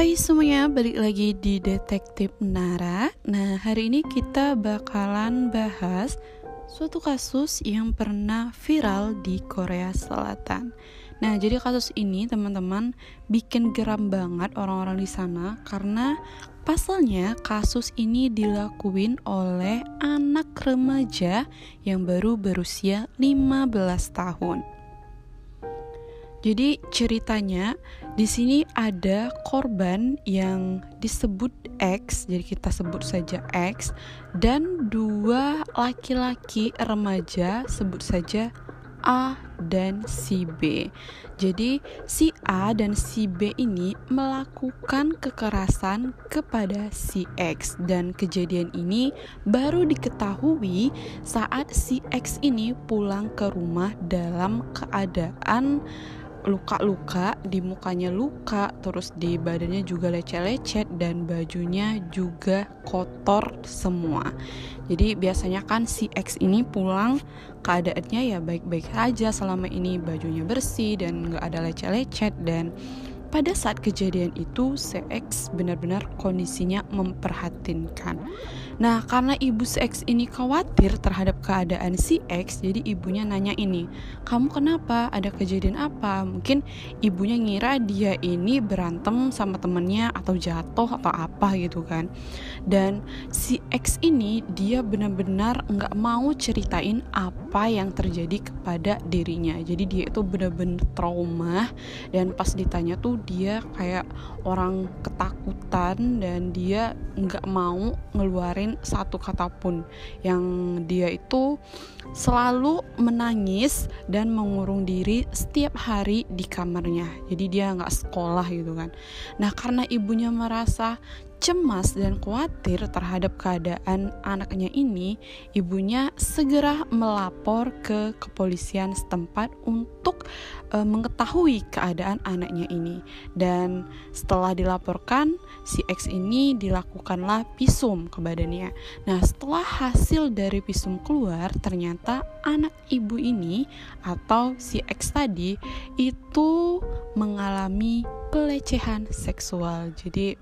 Hai semuanya, balik lagi di Detektif Nara. Nah, hari ini kita bakalan bahas suatu kasus yang pernah viral di Korea Selatan. Nah, jadi kasus ini teman-teman bikin geram banget orang-orang di sana karena pasalnya kasus ini dilakuin oleh anak remaja yang baru berusia 15 tahun. Jadi ceritanya di sini ada korban yang disebut X, jadi kita sebut saja X dan dua laki-laki remaja sebut saja A dan si B. Jadi si A dan si B ini melakukan kekerasan kepada si X dan kejadian ini baru diketahui saat si X ini pulang ke rumah dalam keadaan luka-luka di mukanya luka terus di badannya juga lecet-lecet dan bajunya juga kotor semua. Jadi biasanya kan si X ini pulang keadaannya ya baik-baik saja selama ini bajunya bersih dan nggak ada lecet-lecet dan pada saat kejadian itu CX benar-benar kondisinya memperhatinkan. Nah, karena ibu CX ini khawatir terhadap keadaan si X, jadi ibunya nanya ini, "Kamu kenapa? Ada kejadian apa?" Mungkin ibunya ngira dia ini berantem sama temennya atau jatuh atau apa gitu kan. Dan si X ini dia benar-benar nggak mau ceritain apa yang terjadi kepada dirinya. Jadi dia itu benar-benar trauma dan pas ditanya tuh dia kayak orang ketakutan dan dia nggak mau ngeluarin satu kata pun. Yang dia itu selalu menangis dan mengurung diri setiap hari di kamarnya. Jadi dia nggak sekolah gitu kan. Nah karena ibunya merasa cemas dan khawatir terhadap keadaan anaknya ini, ibunya segera melapor ke kepolisian setempat untuk e, mengetahui keadaan anaknya ini. Dan setelah dilaporkan, si X ini dilakukanlah visum ke badannya. Nah, setelah hasil dari visum keluar, ternyata anak ibu ini atau si X tadi itu mengalami pelecehan seksual. Jadi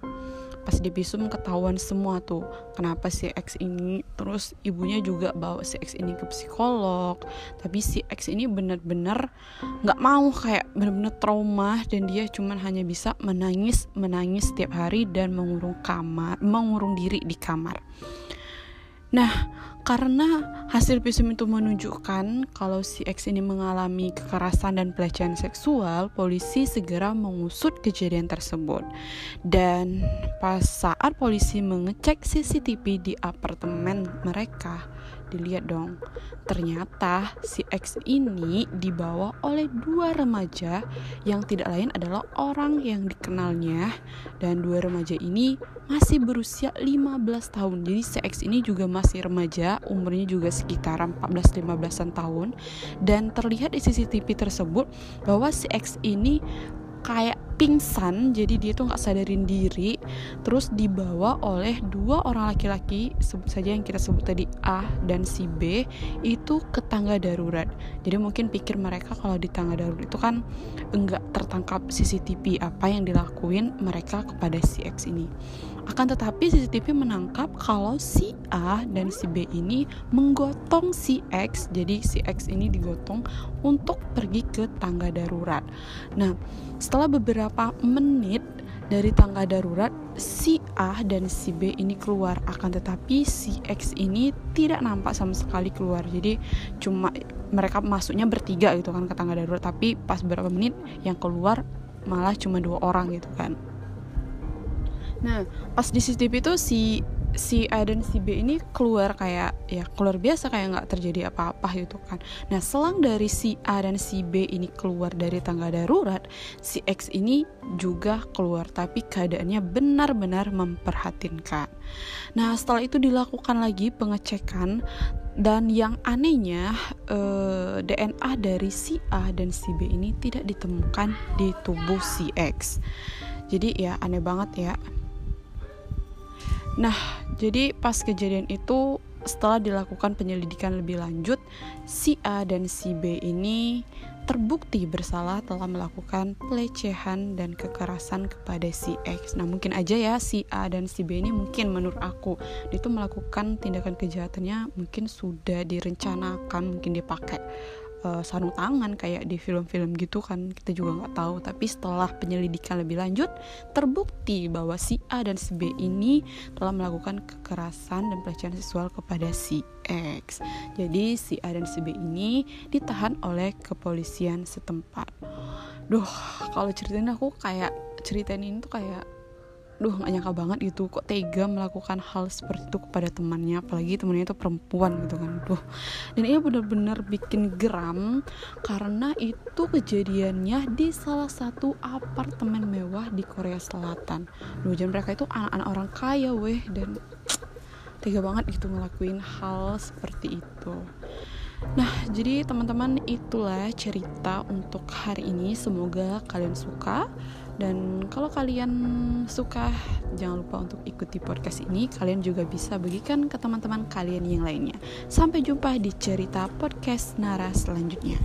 pas di visum ketahuan semua tuh kenapa si X ini terus ibunya juga bawa si X ini ke psikolog tapi si X ini bener-bener nggak mau kayak bener-bener trauma dan dia cuman hanya bisa menangis menangis setiap hari dan mengurung kamar mengurung diri di kamar. Nah, karena hasil visum itu menunjukkan kalau si X ini mengalami kekerasan dan pelecehan seksual, polisi segera mengusut kejadian tersebut. Dan pas saat polisi mengecek CCTV di apartemen mereka, dilihat dong ternyata si X ini dibawa oleh dua remaja. Yang tidak lain adalah orang yang dikenalnya. Dan dua remaja ini masih berusia 15 tahun. Jadi si X ini juga masih remaja umurnya juga sekitar 14-15an tahun. Dan terlihat di CCTV tersebut bahwa si X ini kayak pingsan jadi dia tuh nggak sadarin diri terus dibawa oleh dua orang laki-laki sebut saja yang kita sebut tadi A dan si B itu ke tangga darurat jadi mungkin pikir mereka kalau di tangga darurat itu kan enggak tertangkap CCTV apa yang dilakuin mereka kepada si X ini akan tetapi CCTV menangkap kalau si A dan si B ini menggotong si X. Jadi si X ini digotong untuk pergi ke tangga darurat. Nah, setelah beberapa menit dari tangga darurat si A dan si B ini keluar. Akan tetapi si X ini tidak nampak sama sekali keluar. Jadi cuma mereka masuknya bertiga gitu kan ke tangga darurat. Tapi pas beberapa menit yang keluar malah cuma dua orang gitu kan. Nah, pas di CCTV itu si si A dan si B ini keluar kayak ya keluar biasa kayak nggak terjadi apa-apa gitu kan. Nah selang dari si A dan si B ini keluar dari tangga darurat, si X ini juga keluar tapi keadaannya benar-benar memperhatinkan. Nah setelah itu dilakukan lagi pengecekan dan yang anehnya eh, DNA dari si A dan si B ini tidak ditemukan di tubuh si X. Jadi ya aneh banget ya Nah, jadi pas kejadian itu setelah dilakukan penyelidikan lebih lanjut, si A dan si B ini terbukti bersalah telah melakukan pelecehan dan kekerasan kepada si X. Nah mungkin aja ya si A dan si B ini mungkin menurut aku itu melakukan tindakan kejahatannya mungkin sudah direncanakan mungkin dipakai uh, sarung tangan kayak di film-film gitu kan kita juga nggak tahu. Tapi setelah penyelidikan lebih lanjut terbukti bahwa si A dan si B ini telah melakukan kekerasan dan pelecehan seksual kepada si X. Jadi si A dan si B ini ditahan oleh kepolisian setempat. Duh kalau ceritain aku kayak ceritain ini tuh kayak duh gak nyangka banget gitu kok tega melakukan hal seperti itu kepada temannya apalagi temannya itu perempuan gitu kan. Duh. Dan ini benar-benar bikin geram karena itu kejadiannya di salah satu apartemen mewah di Korea Selatan. Duh dan mereka itu anak-anak orang kaya weh. Dan tega banget gitu ngelakuin hal seperti itu. Nah, jadi teman-teman itulah cerita untuk hari ini. Semoga kalian suka. Dan kalau kalian suka, jangan lupa untuk ikuti podcast ini. Kalian juga bisa bagikan ke teman-teman kalian yang lainnya. Sampai jumpa di cerita podcast Nara selanjutnya.